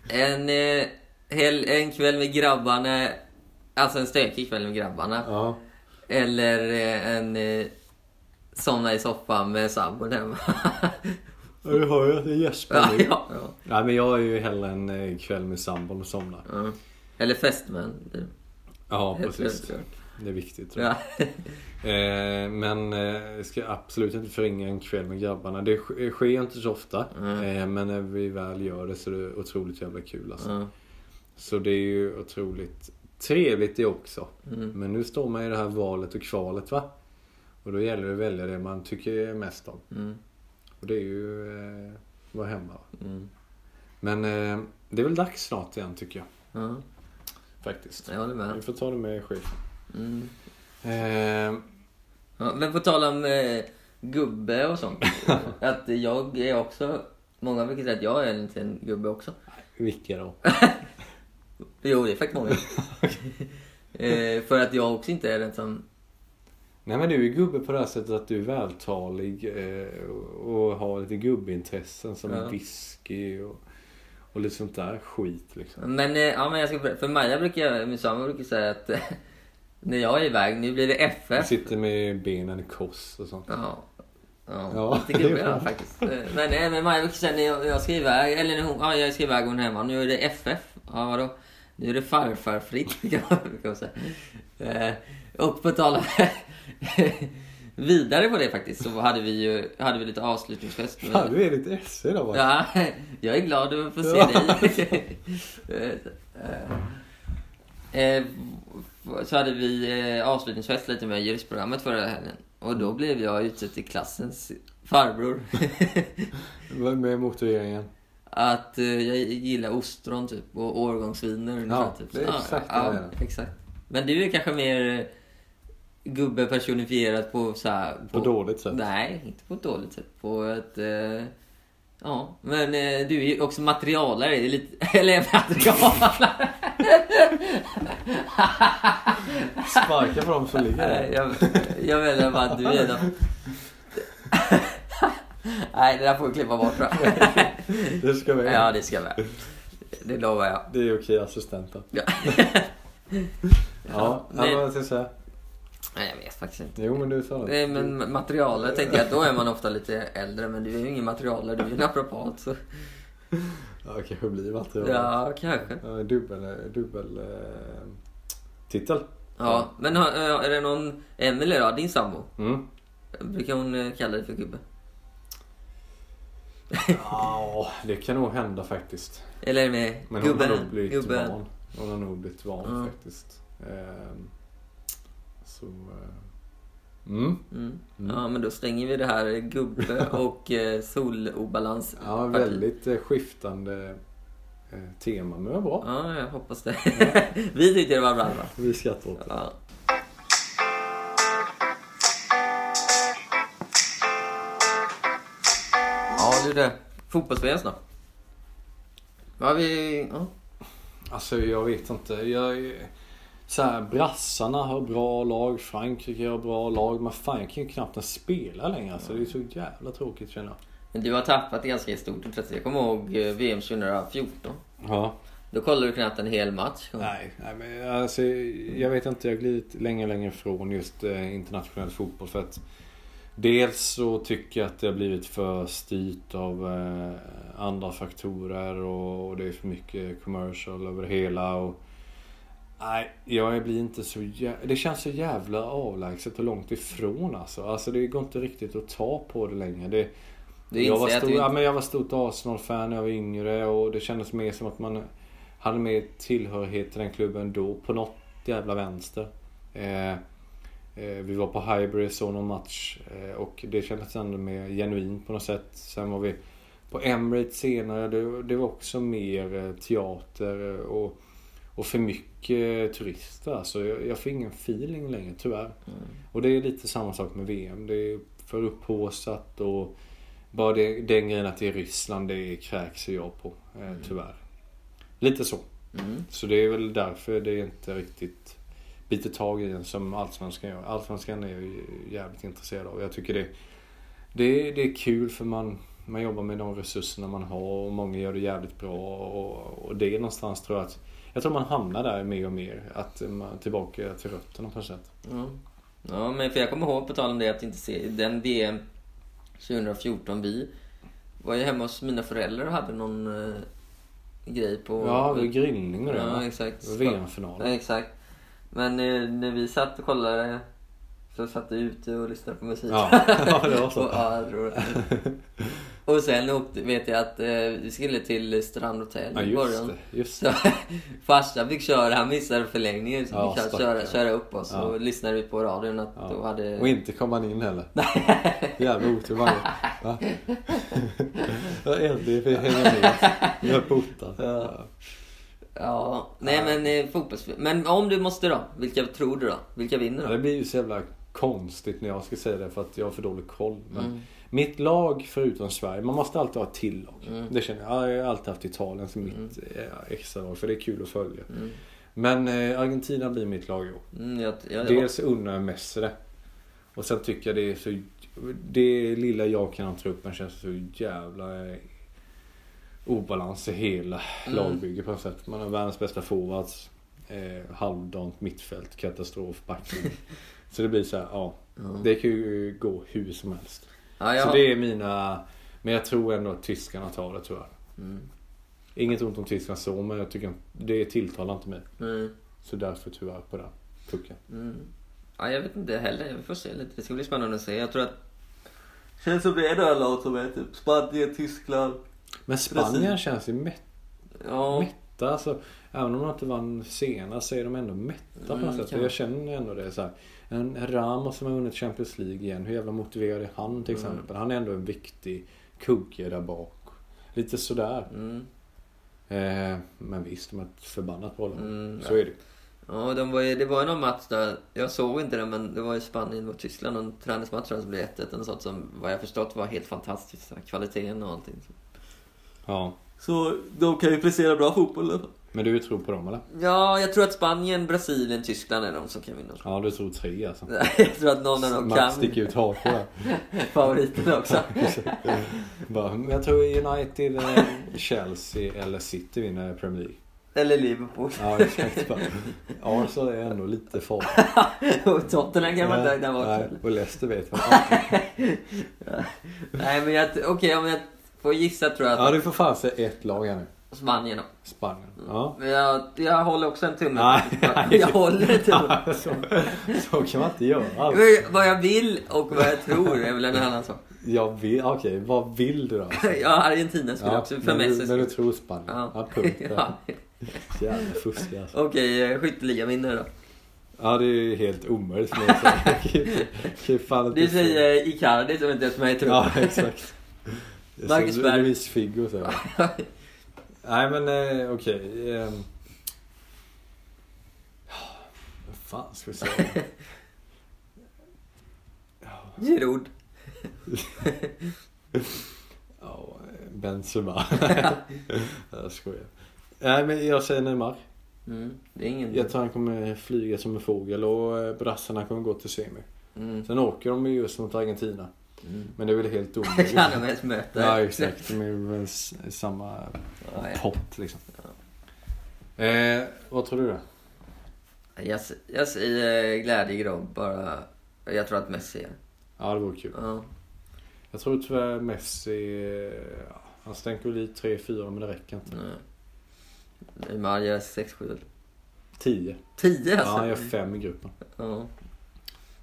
en, eh, hel, en kväll med grabbarna Alltså en stökig kväll med grabbarna. Ja. Eller eh, en eh, somna i soffan med sambon hemma. Du hör ju att det är Jesper ja, nu. ja, ja. Nej men jag är ju hellre en eh, kväll med sambon och somnar. ja. Eller fästmän. Ja precis. Det är viktigt. tror jag. Ja. Eh, men eh, jag ska absolut inte förringa en kväll med grabbarna. Det sk- sker inte så ofta. Mm. Eh, men när vi väl gör det så är det otroligt jävla kul alltså. Ja. Så det är ju otroligt trevligt det också. Mm. Men nu står man i det här valet och kvalet va. Och då gäller det att välja det man tycker mest om. Mm. Och det är ju eh, vara hemma. Mm. Men eh, det är väl dags snart igen tycker jag. Ja. Faktiskt. Jag håller Vi med. får ta det med chefen. Mm. Eh, Ja, men på tal om eh, gubbe och sånt. att jag är också... Många brukar säga att jag är en liten gubbe också. vilka då? Jo, det är faktiskt många. eh, för att jag också inte är den som... Nej men du är gubbe på det här sättet att du är vältalig eh, och har lite gubbintressen som Ja. whisky och, och lite sånt där skit liksom. Men, eh, ja, men jag ska, för Maja brukar jag, min sambo brukar säga att eh, när jag är iväg, nu blir det Du FF. sitter med benen i kors och sånt. Ja. Ja, Ja, lite ja, faktiskt. Eh, Men, nej, men Maja brukar säga när jag, jag ska iväg, eller när hon, ja, jag ska iväg och hon är hemma. Nu är det FF. Ja, vadå? Nu är det farfarfritt kan man, säga. Eh, och på tal om... vidare på det faktiskt så hade vi ju hade vi lite avslutningsfest. med- Fan, du är lite esse idag va? Ja, jag är glad att få se dig. Eh, eh, så hade vi avslutningsfest lite med juristprogrammet förra helgen. Och då blev jag utsedd till klassens farbror. Vad med motiveringen? Att eh, jag gillar ostron typ och årgångsviner ungefär. Ja, typ. det är exakt det ja, jag menar. exakt. Men du är kanske mer eh, gubbe personifierat på så här, På dåligt sätt? Nej, inte på ett dåligt sätt. På ett... Eh, ja, men eh, du är ju också materialare. det är Lite, eller materialare. Sparka på dem som ligger där. jag, jag menar bara att du är. Nej, det där får vi klippa bort jag. Det ska vi. Ja, det ska vi. Det lovar jag. Det är okej assistenter. Ja. Ja, men- ja, vad ska jag säga? Nej, jag vet faktiskt inte. Jo men du sa Nej, det. men materialare tänker jag då är man ofta lite äldre. Men du är ju ingen materialare, du är ju naprapat. Så. Ja, kanske blir material. Ja, kanske. Ja, dubbel, dubbel eh, titel. Ja, men har- är det någon... Emelie då, din sambo? Mm. Brukar hon eh, kalla dig för gubbe? Ja, det kan nog hända faktiskt. Eller med Men hon gubben? har nog blivit gubben. van. Hon har nog blivit van Ja. faktiskt. Ehm, så... eh, Mm. Mm. Mm. Ja, men då stänger vi det här gubbe och eh, solobalans. Ja, väldigt eh, skiftande eh, tema, men det var bra. Ja, jag hoppas det. vi tyckte det var bra. va? Vi skrattar åt det. Ja. Du det. Fotbolls-VM snart. Vad har vi... Ja. Alltså jag vet inte. Jag, så här, brassarna har bra lag, Frankrike har bra lag. Men fan jag kan ju knappt ens spela längre. Alltså, det är så jävla tråkigt känner jag. Men du har tappat ganska stort intresse. Jag kommer ihåg eh, VM 2014. Ja. Då kollade du knappt en hel match. Nej, nej men alltså, jag vet inte. Jag har glidit längre och längre från just eh, internationell fotboll. För att dels så tycker jag att det har blivit för styrt av eh, andra faktorer och, och det är för mycket commercial över det hela. Och, nej, jag blir inte så jä- Det känns så jävla avlägset och långt ifrån alltså. Alltså det går inte riktigt att ta på det längre. Det, Du jag, var stor, du ja, men jag var stort Arsenal-fan när jag var yngre och det kändes mer som att man hade mer tillhörighet till den klubben då på något jävla vänster. Eh, vi var på Highbury såg någon match eh, och det kändes ändå mer genuint på något sätt. Sen var vi på Emirates senare. Det, det var också mer eh, teater eh, och, och för mycket turister. Alltså jag, jag får ingen feeling längre tyvärr. Och det är lite samma sak med VM. Det är för upphaussat och bara det, den grejen att det är Ryssland, det kräks jag på. Eh, tyvärr. Lite så. Mm. Så det är väl därför det inte riktigt biter tag i en som Allsvenskan gör. Allsvenskan är jag jävligt intresserad av. Jag tycker det, det, det är kul för man, man jobbar med de resurserna man har och många gör det jävligt bra. Och, och det är någonstans tror jag att Jag tror man hamnar där mer och mer. Att man tillbaka till rötterna på något sätt. Ja. ja, men för jag kommer ihåg på tal om det att inte se den VM 2014 vi var ju hemma hos mina föräldrar och hade någon eh, grej på... Ja, grillning och det. Ja, exakt. VM-finalen. Ja, exakt. Men när vi satt och kollade så satt vi ute och lyssnade på musik. Ja, ja, det var och, så. ja, jag tror det. och sen åkte, vet jag att eh, vi skulle till Strandhotell Ja, i det. Just Så det. farsan fick köra, han missade förlängningen så Ja, fick han köra, köra upp oss. Ja. Och lyssnade vi på radion att Ja. då hade... Och inte kom han in heller. Jävla otur varje Va? Ja, Äntligen fick jag hänga med. Jag är portad. Ja. Ja, nej men eh, fotbollsspel. Men om du måste då? Vilka tror du då? Vilka vinner Ja, då? det blir ju så jävla konstigt när jag ska säga det för att jag har för dålig koll. Men Mm. Mitt lag förutom Sverige, man måste alltid ha ett till lag. Mm. Det känner jag. Jag har alltid haft Italien som mitt eh, extra lag för det är kul att följa. Mm. Men eh, Argentina blir mitt lag i år. Mm, jag, jag, Dels unnar jag Messi det. Och sen tycker jag det är så... Det lilla jag kan ha truppen känns så jävla obalans i hela Mm. lagbygget på något sätt. Man har världens bästa forwards. Eh, halvdant mittfält, katastrof, backlinje. så det blir så här, ja. Det kan ju gå hur som helst. ja, jag, Så det är mina... Men jag tror ändå att tyskarna tar det tyvärr. Mm. Inget ont om tyskarna så, men jag tycker det tilltalar inte mig. Mm. Så därför tyvärr på den pucken. Mm. Ja, jag vet inte heller. Vi får se lite. Det ska bli spännande att se. Jag tror att... Känns som det är några lag som är typ Spanien, Tyskland. Men Spanien Precis. känns ju mätt, Ja. mätta. Alltså, även om de inte vann senast så är de ändå mätta på något Mm, sätt. jag känner ändå det så här. En Ramos som har vunnit Champions League igen. Hur jävla motiverad är han till Mm. exempel? Han är ändå en viktig kugge där bak. Lite sådär. Mm. Eh, men visst, de är ett förbannat bra. Mm, Så är det. Ja, de var ju, det var ju någon match där, jag såg inte den men det var ju Spanien mot Tyskland, någon träningsmatch jag som blev 1-1 och sånt som vad jag förstått var helt fantastiskt. Kvaliteten och allting. Ja. Så de kan ju prestera bra fotboll i alla fall. Men du tror på dem eller? Ja, jag tror att Spanien, Brasilien, Tyskland är de som kan vinna. Ja, du tror tre alltså. jag tror att någon av dem Max kan sticker ut hakan där. favoriterna också. Bara, men jag tror United, eh, Chelsea eller City vinner Premier League. Eller Liverpool. Ja, exakt. Arsenal är ändå lite farligt. och Tottenham kan man inte räkna bort. Nej, och Leicester vet man. Nej men jag, okej om jag får gissa tror jag Ja, du får fan säga ett lag här nu. Spanien då. Spanien. Ja. Men jag, jag håller också en tumme. Nej. Jag håller en tumme. så, så kan man inte göra. Alltså. Men Vad jag vill och vad jag tror är väl en annan sak. Jag vill, okej, vad vill du då? Ja, Argentina skulle också, för men, du, Messi men du tror Spanien? Ja, Ja. punkt. Ja. Jävla fusk alltså. Okej, eh, skytteligan vinner då. Ja, det är ju helt omöjligt för mig att säga. Jag kan ju- kan ju fan inte Du säga- säger Icardi som inte ens med i truppen. Ja, exakt. Marcus Berg. Luis Figo så. Nej men eh, okej. ehm. Ja, Vad fan ska vi säga? Giroud. Ja, Benzema. jag skojar. Nej men jag säger Neymar. Mm, det är ingen... Jag tror han kommer flyga som en fågel och eh, brassarna kommer gå till semi. Mm. Sen åker de ju just mot Argentina. Mm. Men det är väl helt omöjligt. Kan de ens möta? Ja exakt, de är väl samma Ja, ja. pott liksom. Eh, vad tror du då? Jag, jag säger glädjegrabb bara. Jag tror att Messi är. Ja det vore kul. Ja. Jag tror tyvärr Messi, eh, ja, han stänker väl i 3-4 men det räcker inte. Nej. Neymar gör 6-7 eller? 10. 10 Ja, alltså? han gör 5 i gruppen. Ja.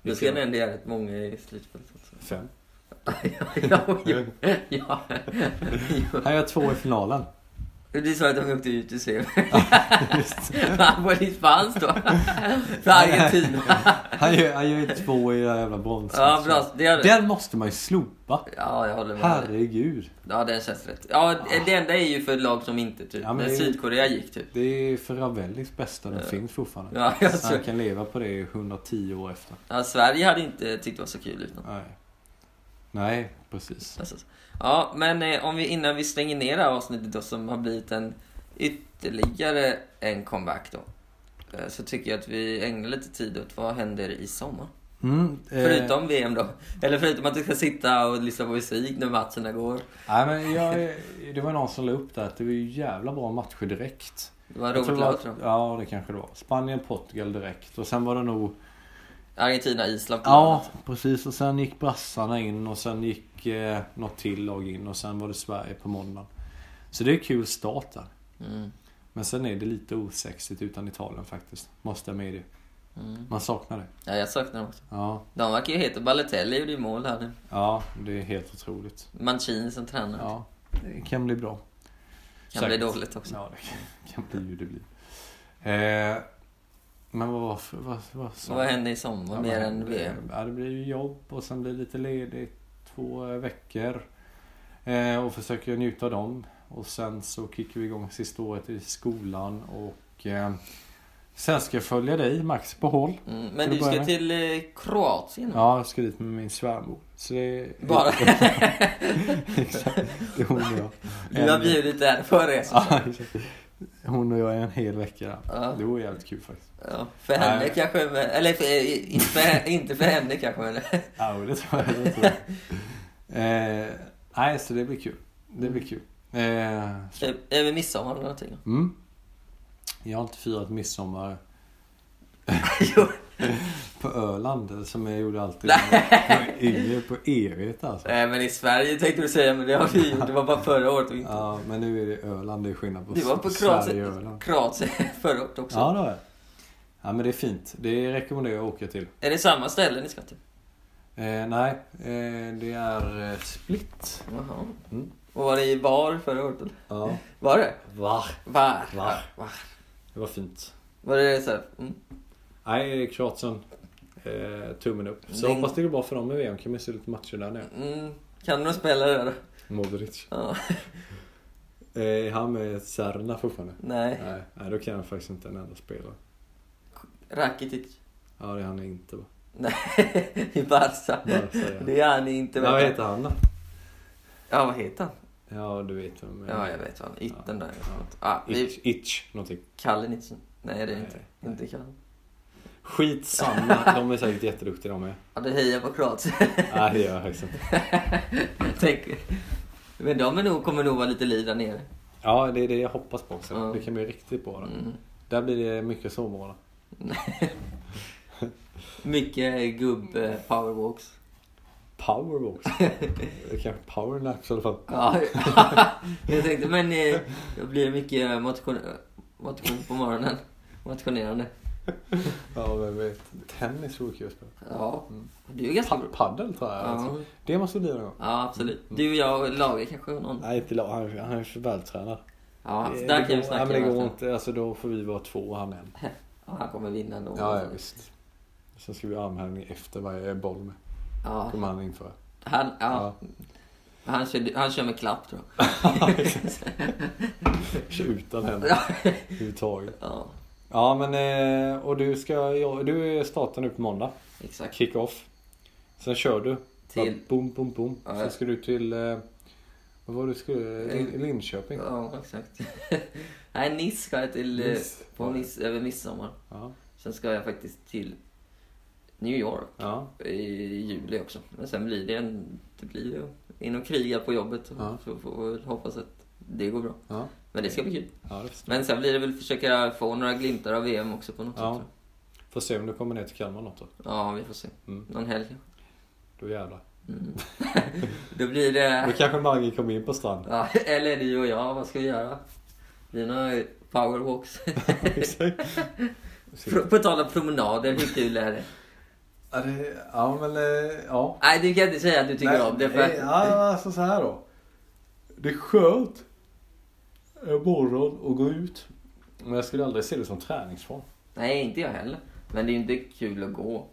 Då ska han ändå göra rätt många i slutspelet också. 5. Ja, ja, ja, ja. Han gör 2 i finalen. Du sa att de åkte ut ur semi. Han var dispens då. För Argentina. Han gör, han gör 2 i det här jävla brons. Ja, bra. Det är... Den måste man ju slopa. Ja, jag håller med. Herregud. Ja, den känns rätt. Ja, det enda är ju för lag som inte typ. Ja, men När det Sydkorea gick typ. Det är för Ravellis bästa den finns fortfarande. Ja, jag tror... Han kan leva på det 110 år efter. ja, Sverige hade inte tyckt det var så kul utan. Nej. Nej, precis. Alltså, Ja, men eh, om vi innan vi stänger ner det här avsnittet då som har blivit en ytterligare en comeback då. eh, Så tycker jag att vi ägnar lite tid åt vad händer i sommar. Mm, eh, Förutom VM då. Eller förutom att du ska sitta och lyssna på musik när matcherna går. Nej men jag, det var någon som la upp där att det var ju jävla bra matcher direkt. Det var roligt tror jag. Ja, det kanske det var. Spanien, Portugal direkt. Och sen var det nog... Argentina, Island. Ja, precis. Och sen gick brassarna in och sen gick eh, något till lag in och sen var det Sverige på måndagen. Så det är kul start där. Mm. Men sen är det lite osexigt utan Italien faktiskt. Måste jag medge. Mm. Man saknar det. Ja, jag saknar dem också. Ja, De verkar ju heta Balotelli gjorde ju mål här nu. ja det är helt otroligt. Mancini som tränare. Ja, det kan bli bra. kan bli Säkert. dåligt också. Ja, det kan, kan bli hur det blir. Eh, men vad var för, vad, vad Vad händer i sommar Ja, mer vad än? VM? Ja, det blir ju jobb och sen blir det lite ledigt två eh, veckor. Eh, och försöker njuta av dem. Och sen så kickar vi igång sista året i skolan och eh, sen ska jag följa dig Max på håll. Mm, men du ska med? till eh, Kroatien. Ja, jag ska dit med min svärmor. Så det. Bara. Exakt. Det är hon och jag. Du har bjudit där för resan. Hon och jag är en hel vecka. Ja. Det vore jävligt kul faktiskt. Ja, för henne Nej. kanske, eller för, inte, för, inte för henne kanske men Ja, det tror jag. Det tror jag. Eh, nej, så det blir kul. Det blir kul. Eh, så. Ö- över midsommar eller någonting. Mm. Jag har inte firat midsommar Jo. på Öland som jag gjorde alltid var yngre på evigt alltså. Nej men i Sverige tänkte du säga, men det har vi gjort. Det var bara förra året och inte. Ja, men nu är det Öland. Det är skillnad på Du var på Sverige och Kroatien, Öland. Kroatien förra året också. Ja, det var jag. Ja, men det är fint. Det rekommenderar jag att åka till. Är det samma ställe ni ska till? Eh, nej, eh, det är eh, Split. Jaha. Mm. Och var det i bar förra året eller? Ja. Var det? Va? Var? Va? Var? Det var fint. Var det så här, mm. Nej, Kroatien. Eh, tummen upp. Så Den- hoppas det går bra för dem i VM. Kan vi se lite matcher där nere. Mm. Kan du några spelare där? Modric. Ja. Eh, är han med Serna fortfarande? Nej. Nej, nej, då kan jag faktiskt inte en enda spelare. Rakitic. Ja, det är han inte va? Nej, i Barca. Barca, ja. Det är han inte. Ja, vad heter han då? Ja, vad heter han? Ja, du vet vem. Ja, jag vet vad han Itten där. Ja. Ja, vi... Itch, itch någonting. Kalinic. Nej, det är Nej, inte. nej. Inte Kalinic. Skitsamma, de är säkert jätteduktiga de med. Ja, du hejar på Kroatien. Nej, det gör jag faktiskt inte. Tänk. Men de är nog, kommer nog vara lite liv där nere. Ja, det är det jag hoppas på också. Ja. Det kan bli riktigt bra. Mm. där blir det mycket sovmorgon. Mycket gubb eh, powerwalks. Det kanske powernaps i alla fall. Ja, jag tänkte men eh, då blir det mycket motion, motion på morgonen. Motionerande. Ja, vem vet. Tennis vore kul att spela. Ja, Mm. du är ganska. Paddel tror jag. Ja. Alltså. Det måste bli någon gång. Ja, absolut. Du och jag och Lage kanske någon. Nej, inte lag. Han, han är för vältränad. Ja, Det- där kan vi snacka Ja, men det går inte. Alltså då får vi vara två och han en. Ja, han kommer vinna ändå. Ja, ja visst. Sen ska vi ha armhävning efter varje boll med. Ja, Kommer han införa. han, ja. Ja. Han, kör, han kör med klapp tror jag. Kör utan henne överhuvudtaget. Ja, Ja men eh, och du ska, du startar nu på måndag. exakt. Kick-off. Sen kör du. Till- Boom, boom, boom. Ja, Sen ska du till, eh, vad var du skulle? Eh, Lin- Linköping. Ja, exakt. Nej, Nice ska jag till. Nice. På Nice över midsommar. Ja. Sen ska jag faktiskt till New York Ja. i juli också. Men sen blir det en... Det blir ju in och kriga på jobbet. Ja. Så får vi hoppas att det går bra. Ja. Men det ska bli kul. Ja. Men sen blir det väl försöka få några glimtar av VM också på något Ja. sätt. Får se om du kommer ner till Kalmar något då. Ja, vi får se. Mm. Någon helg. Då jävlar. Mm. Då blir det... Då kanske Maggie kommer in på strand. Ja, eller du och jag, vad ska vi göra? Några powerwalks? På tal om promenader, hur kul är det? Ja, det, ja men eh, ja. Nej, du kan inte säga att du tycker om det. För... nej, ja, alltså så här då. Det är skönt morgon att gå ut. Men jag skulle aldrig se det som träningsform. Nej, inte jag heller. Men det är ju inte kul att gå.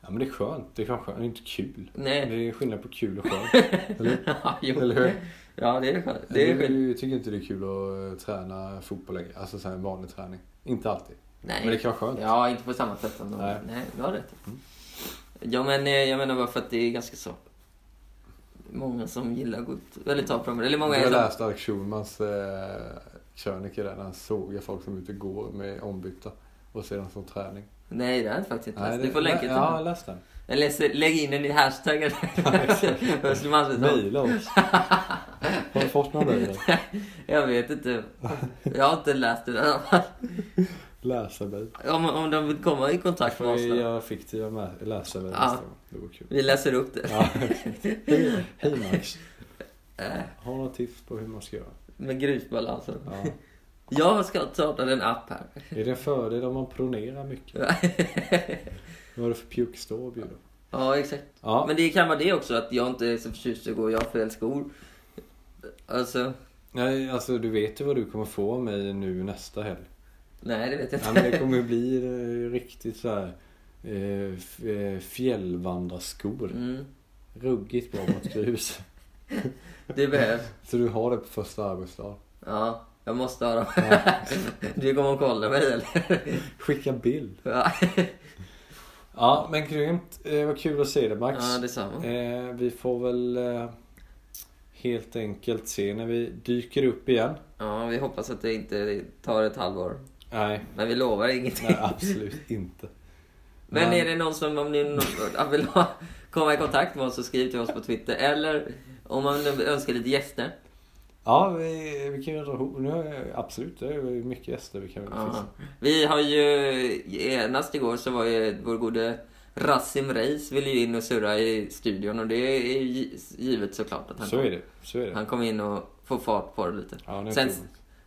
Ja men det är skönt. Det är skönt. Det är inte kul. Nej. Det är skillnad på kul och skönt. Eller? Ja, jo. Eller hur? Ja, det är skönt. Det är du, skönt. du tycker inte det är kul att eh, träna fotboll längre? Alltså så här vanlig träning. Inte alltid. Nej. Men det kan vara skönt. Ja, inte på samma sätt som de... Nej. Nej. du har rätt. Mm. Ja, men eh, jag menar bara för att det är ganska så... Många som gillar att gå ut, eller ta promenader. Eller många Jag läste Alex Schulmans eh, krönika där han sågar folk som ute går med ombytta och ser dem som träning. Nej, det har jag faktiskt inte läst. det- Du får länka till Ja, den. läs den. Jag läser, lägg in den i hashtaggen. Mejla oss. Har du fått någon där? Jag vet inte. Jag har inte läst det i alla fall. Läsarbud. Om, om de vill komma i kontakt med oss då. göra fiktiva med- läsarbud Ja. nästa gång? Det vore kul. Vi läser upp det. Ja. Hej, Max. Äh, Har du några tips på hur man ska göra? med grusbalansen. Ja. Jag ska starta en app här. Är det en fördel om man pronerar mycket? Vad är det för pjuckstå att bjuda? ja, exakt. Ja, Men det kan vara det också, att jag inte är så förtjust i att gå och jag har fel skor. Alltså, nej, alltså du vet ju vad du kommer få av mig nu nästa helg. Nej det vet jag Ja, inte. men det kommer bli eh, riktigt så här eh, eh, fjällvandrarskor. Mm, Ruggigt bra mot grus. det behövs. Så du har det på första arbetsdagen. Ja, jag måste ha dem. Ja. Du kommer och kolla mig eller? Skicka bild. Ja, Ja, men grymt. Eh, vad kul att se dig Max. ja detsamma. Vi får väl helt enkelt se när vi dyker upp igen. Ja, vi hoppas att det inte tar ett halvår. Nej, Men vi lovar ingenting. nej absolut inte. Men Men- är det någon som om ni någon- vill ha, komma i kontakt med oss så skriv till oss på Twitter. Eller om man önskar lite gäster. Ja, vi, vi kan ju dra ihop. Nu absolut, det är mycket gäster vi kan fixa. Vi har ju, senast igår så var ju vår gode Rasim Reis ville ju in och surra i studion och det är givet såklart att han Så är det. Så är det. Han kom in och får fart på det lite. Ja, Sen.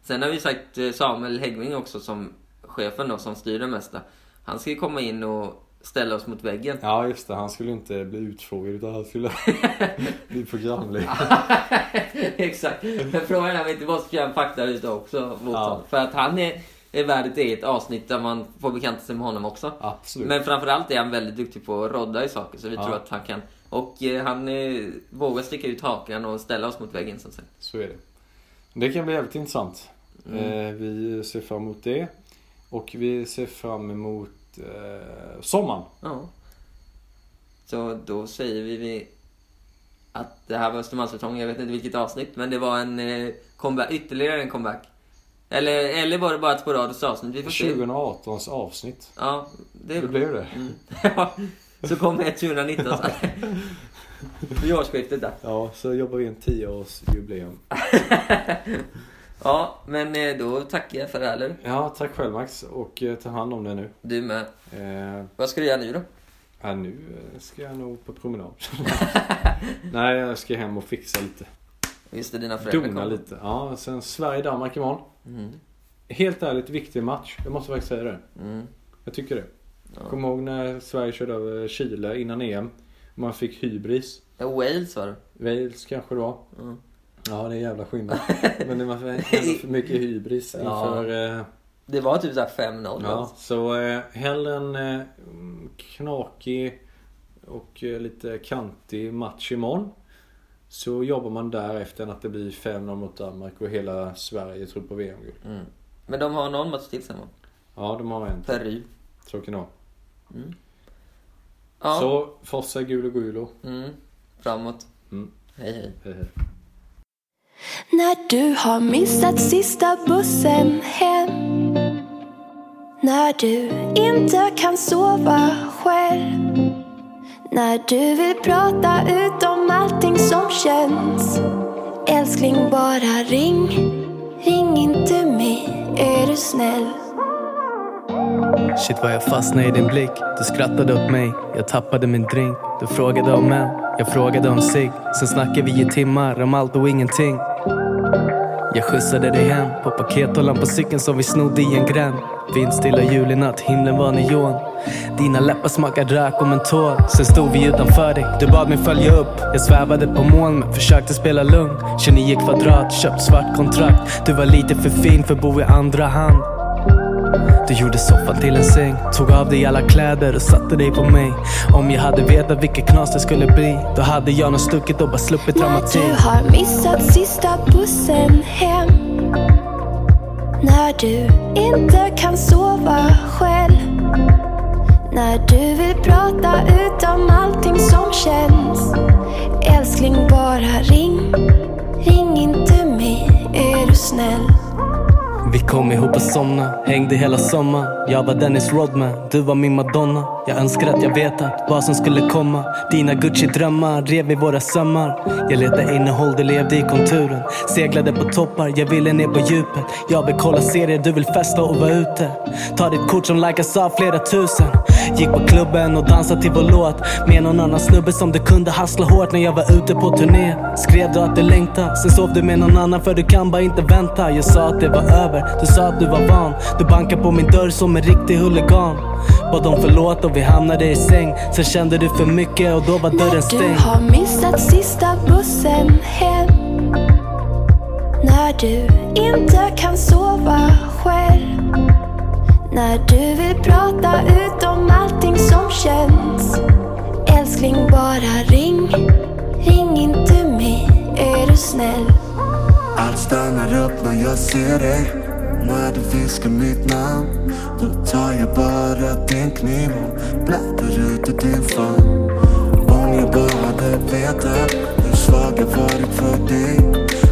sen har vi sagt eh, Samuel Häggving också som chefen då som styr det mesta. Han ska ju komma in och ställa oss mot väggen. Ja, just det. Han skulle inte bli utfrågad utan han skulle bli programledare. Exakt. Men frågan är om vi inte måste köra en faktaruta också mot Ja. honom. För att han är, är värd ett eget avsnitt där man får bekanta sig med honom också. Absolut. Men framförallt är han väldigt duktig på att rodda i saker så vi Ja. tror att han kan. Och eh, han eh, vågar sticka ut hakan och ställa oss mot väggen att säga. Så är det. Det kan bli jävligt intressant. Mm. Eh, vi ser fram emot det. Och vi ser fram emot eh, sommaren. Ja. Så då säger vi, att det här var Östermalmssäsongen, jag vet inte vilket avsnitt, men det var en eh, comeback, ytterligare en comeback. Eller, eller var det bara ett sporadiskt avsnitt? Vi får se. 2018s avsnitt. Ja, det, Det blev det. Mm. Ja, så kommer ett 2019 så. Vid årsskiftet där. Ja, så jobbar vi en 10-årsjubileum. Ja, men eh, då tackar jag för det här, eller? Ja, tack själv Max. Och eh, ta hand om det nu. Du med. Eh, Vad ska du göra nu då? ja, nu eh, ska jag nog på promenad. Nej, jag ska hem och fixa lite. Just det, dina föräldrar Dona kommer. lite. Ja, sen Sverige-Danmark imorgon. Mm. Helt ärligt viktig match. Jag måste faktiskt säga det. Mm. Jag tycker det. Ja. Kom ihåg när Sverige körde över Chile innan EM. Man fick hybris. Ja, Wales var det. Wales kanske det var. Mm. Ja, det är jävla skillnad. Men det var för, mycket hybris Ja. inför... Eh, Det var typ såhär 5-0. ja, så eh, hellre en eh, knakig och eh, lite kantig match imorgon. Så jobbar man därefter än att det blir 5-0 mot Danmark och hela Sverige tror på VM-guld. Mm. Men de har någon match till sen va? Ja, de har en. Peru. Kan det vara. Ja. Så Forza Gulo Gulo. Mm. Framåt. Mm. Hej hej. Hej hej. När du har missat sista bussen hem. När du inte kan sova själv. När du vill prata ut om allting som känns. Älskling bara ring. Ring inte mig, är du snäll? Shit vad jag fastnade i din blick. Du skrattade åt mig, jag tappade min drink. Du frågade om män, jag frågade om sig. Sen snackade vi i timmar om allt och ingenting. Jag skjutsade dig hem på pakethållaren på cykeln som vi snodde i en gränd. Vindstilla julinatt, himlen var neon. Dina läppar smakade rök och mentol. Sen stod vi utanför dig, du bad mig följa upp. Jag svävade på moln men försökte spela lugn. 29 kvadrat, köpt svart kontrakt. Du var lite för fin för att bo i andra hand du gjorde soffan till en säng Tog av dig alla kläder och satte dig på mig. Om jag hade vetat vilket knas det skulle bli Då hade jag nog stuckit och bara sluppit När dramatik du har missat sista bussen hem. När du inte kan sova själv. När du vill prata ut om allting som känns. Älskling bara ring. Ring inte mig, är du snäll vi kom ihop och somna, hängde hela sommaren. Jag var Dennis Rodman, du var min Madonna. Jag önskar att jag vetat vad som skulle komma. Dina Gucci-drömmar rev i våra sömmar. Jag letade innehåll, du levde i konturen. Seglade på toppar, jag ville ner på djupet. Jag vill kolla serier, du vill festa och vara ute. Ta ditt kort som likas av flera tusen. Gick på klubben och dansade till vår låt. Med någon annan snubbe som du kunde hassla hårt när jag var ute på turné. Skrev du att du längtade, sen sov du med någon annan för du kan bara inte vänta. Jag sa att det var över, du sa att du var van. Du bankade på min dörr som en riktig huligan. Bad om förlåt och vi hamnade i säng. Sen kände du för mycket och då var dörren När du stängd. har missat sista bussen hem När du inte kan sova själv När du vill prata ut om allting som känns Älskling bara ring Ring inte mig, är du snäll Allt stannar upp när jag ser dig när du viskar mitt namn Då tar jag bara din kniv och bläddrar ut ur din famn. Om jag bara hade vetat hur svag jag varit för dig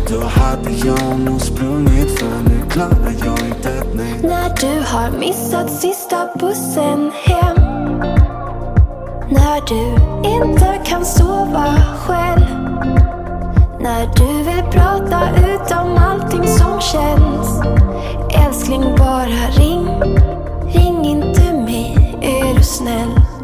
Då hade jag nog sprungit för nu klarar jag inte ett nej. När du har missat sista bussen hem. När du inte kan sova själv. När du vill prata ut om allting som känns. Älskling bara ring. Ring inte mig, är du snäll?